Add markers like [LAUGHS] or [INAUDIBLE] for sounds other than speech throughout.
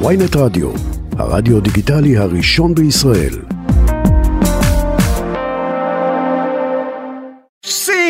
ויינט רדיו, הרדיו דיגיטלי הראשון בישראל.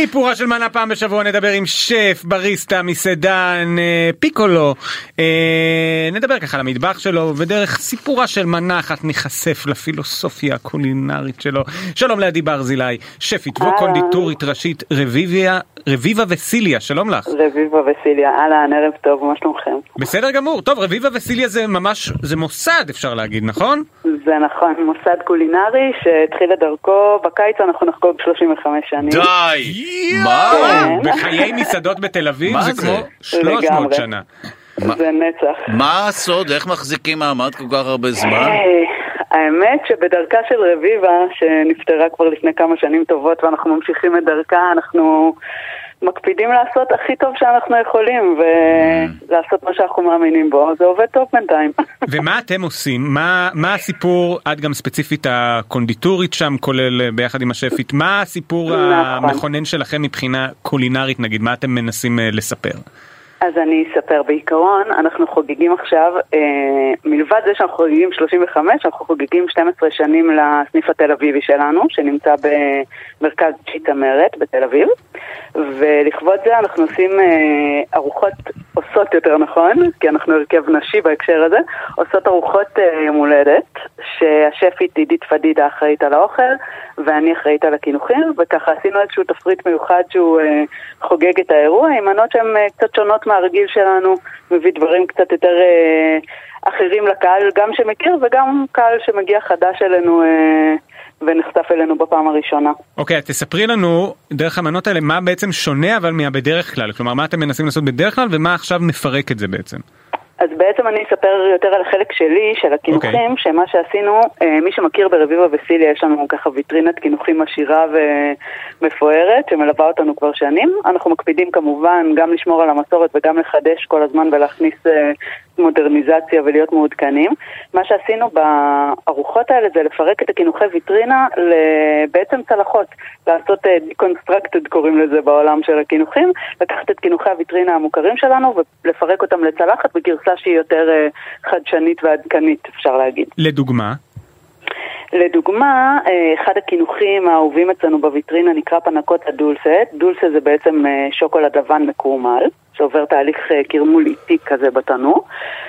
סיפורה של מנה פעם בשבוע נדבר עם שף, בריסטה, מסעדן, אה, פיקולו. אה, נדבר ככה על המטבח שלו, ודרך סיפורה של מנה אחת ניחשף לפילוסופיה הקולינרית שלו. שלום לעדי ברזילי, שפית וקונדיטורית ראשית רביביה, רביבה וסיליה, שלום לך. רביבה וסיליה, אהלן, ערב טוב, מה שלומכם? בסדר גמור, טוב, רביבה וסיליה זה ממש, זה מוסד אפשר להגיד, נכון? זה נכון, מוסד קולינרי שהתחיל את דרכו, בקיץ אנחנו נחגוג 35 שנים. די! מה? בחיי מסעדות בתל אביב זה? כמו 300 לגמרי. שנה. זה נצח. מה הסוד? איך מחזיקים מעמד כל כך הרבה זמן? האמת שבדרכה של רביבה, שנפטרה כבר לפני כמה שנים טובות ואנחנו ממשיכים את דרכה, אנחנו מקפידים לעשות הכי טוב שאנחנו יכולים ולעשות מה שאנחנו מאמינים בו, זה עובד טוב בינתיים. [LAUGHS] ומה אתם עושים? מה, מה הסיפור, את גם ספציפית הקונדיטורית שם, כולל אה, ביחד עם השפית, מה הסיפור נכון. המכונן שלכם מבחינה קולינרית נגיד, מה אתם מנסים אה, לספר? אז אני אספר. בעיקרון, אנחנו חוגגים עכשיו, אה, מלבד זה שאנחנו חוגגים 35, אנחנו חוגגים 12 שנים לסניף התל אביבי שלנו, שנמצא במרכז צ'יטה מרת בתל אביב. ולכבוד זה אנחנו עושים אה, ארוחות, עושות יותר נכון, כי אנחנו הרכב נשי בהקשר הזה, עושות ארוחות אה, יום הולדת, שהשפית עידית פדידה אחראית על האוכל, ואני אחראית על הקינוחים, וככה עשינו איזשהו תפריט מיוחד שהוא אה, חוגג את האירוע, עם מנות שהן אה, קצת שונות מהרגיל שלנו, מביא דברים קצת יותר אה, אחרים לקהל, גם שמכיר וגם קהל שמגיע חדש אלינו אה, ונחשף אלינו בפעם הראשונה. אוקיי, אז תספרי לנו, דרך המנות האלה, מה בעצם שונה אבל מהבדרך כלל, כלומר מה אתם מנסים לעשות בדרך כלל ומה עכשיו מפרק את זה בעצם. אז בעצם אני אספר יותר על החלק שלי, של הקינוחים, אוקיי. שמה שעשינו, אה, מי שמכיר ברביבה וסיליה, יש לנו ככה ויטרינת קינוחים עשירה ומפוארת, שמלווה אותנו כבר שנים. אנחנו מקפידים כמובן גם לשמור על המסורת וגם לחדש כל הזמן ולהכניס אה, מודרניזציה ולהיות מעודכנים. מה שעשינו בארוחות האלה זה לפרק את הקינוחי ויטרינה לבעצם צלחות, לעשות אה, deconstructed קוראים לזה בעולם של הקינוחים, לקחת את קינוחי הוויטרינה המוכרים שלנו ולפרק אותם לצלחת בגרסה שהיא יותר אה, חדשנית ועדכנית אפשר להגיד. לדוגמה, לדוגמה, אה, אחד הקינוחים האהובים אצלנו בוויטרינה נקרא פנקוטה דולסה. דולסה זה בעצם אה, שוקולד לבן מקורמל, שעובר תהליך קרמול איטי כזה בתנור,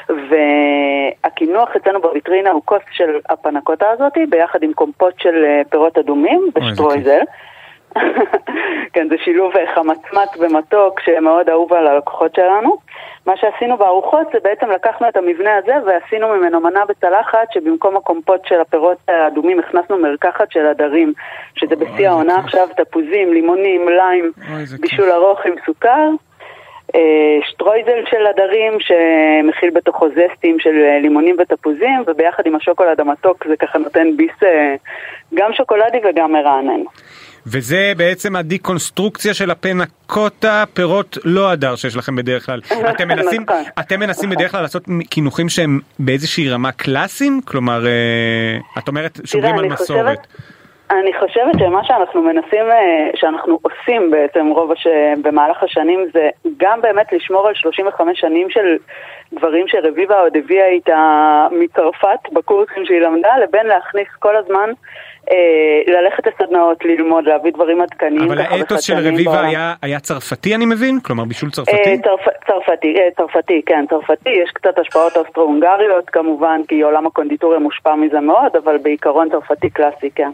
והקינוח אצלנו בוויטרינה הוא כוס של הפנקוטה הזאת, ביחד עם קומפוט של פירות אדומים ושטרויזל. [LAUGHS] כן, זה שילוב חמצמץ ומתוק שמאוד אהוב על הלקוחות שלנו. מה שעשינו בארוחות זה בעצם לקחנו את המבנה הזה ועשינו ממנו מנה בצלחת שבמקום הקומפוט של הפירות האדומים הכנסנו מרקחת של הדרים, שזה בשיא העונה. עכשיו, תפוזים, לימונים, ליים, בישול ארוך עם סוכר. אה, שטרויזל של הדרים שמכיל בתוכו זסטים של אה, לימונים ותפוזים וביחד עם השוקולד המתוק זה ככה נותן ביס אה, גם שוקולדי וגם מרענן. וזה בעצם הדיקונסטרוקציה של הפנקוטה, פירות לא הדר שיש לכם בדרך כלל. [LAUGHS] אתם מנסים, נכון. אתם מנסים בדרך כלל לעשות קינוחים שהם באיזושהי רמה קלאסיים? כלומר, את אומרת שומרים על מסורת. חושבת- אני חושבת שמה שאנחנו מנסים, אה, שאנחנו עושים בעצם רוב הש... במהלך השנים זה גם באמת לשמור על 35 שנים של דברים שרביבה עוד הביאה איתה מצרפת בקורסים שהיא למדה, לבין להכניס כל הזמן, אה, ללכת לסדנאות, ללמוד, להביא דברים עדכניים. אבל האתוס של רביבה בעולם. היה, היה צרפתי אני מבין? כלומר בישול אה, צרפתי? צרפ- צרפתי, אה, צרפתי, כן, צרפתי, יש קצת השפעות אוסטרו-הונגריות כמובן, כי עולם הקונדיטוריה מושפע מזה מאוד, אבל בעיקרון צרפתי קלאסי, כן.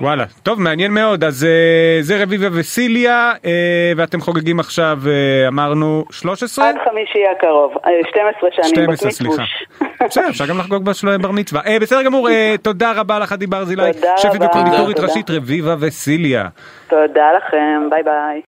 וואלה, טוב מעניין מאוד, אז אה, זה רביבה וסיליה, אה, ואתם חוגגים עכשיו, אה, אמרנו 13? עד חמישי הקרוב, אה, 12 שנים 12, בקמיטבוש. סליחה. בסדר, אפשר גם לחגוג בר מצווה. בסדר גמור, תודה רבה לך עדי ברזילי, תודה שפית. וקונדיטורית. ראשית רביבה וסיליה. תודה לכם, ביי ביי.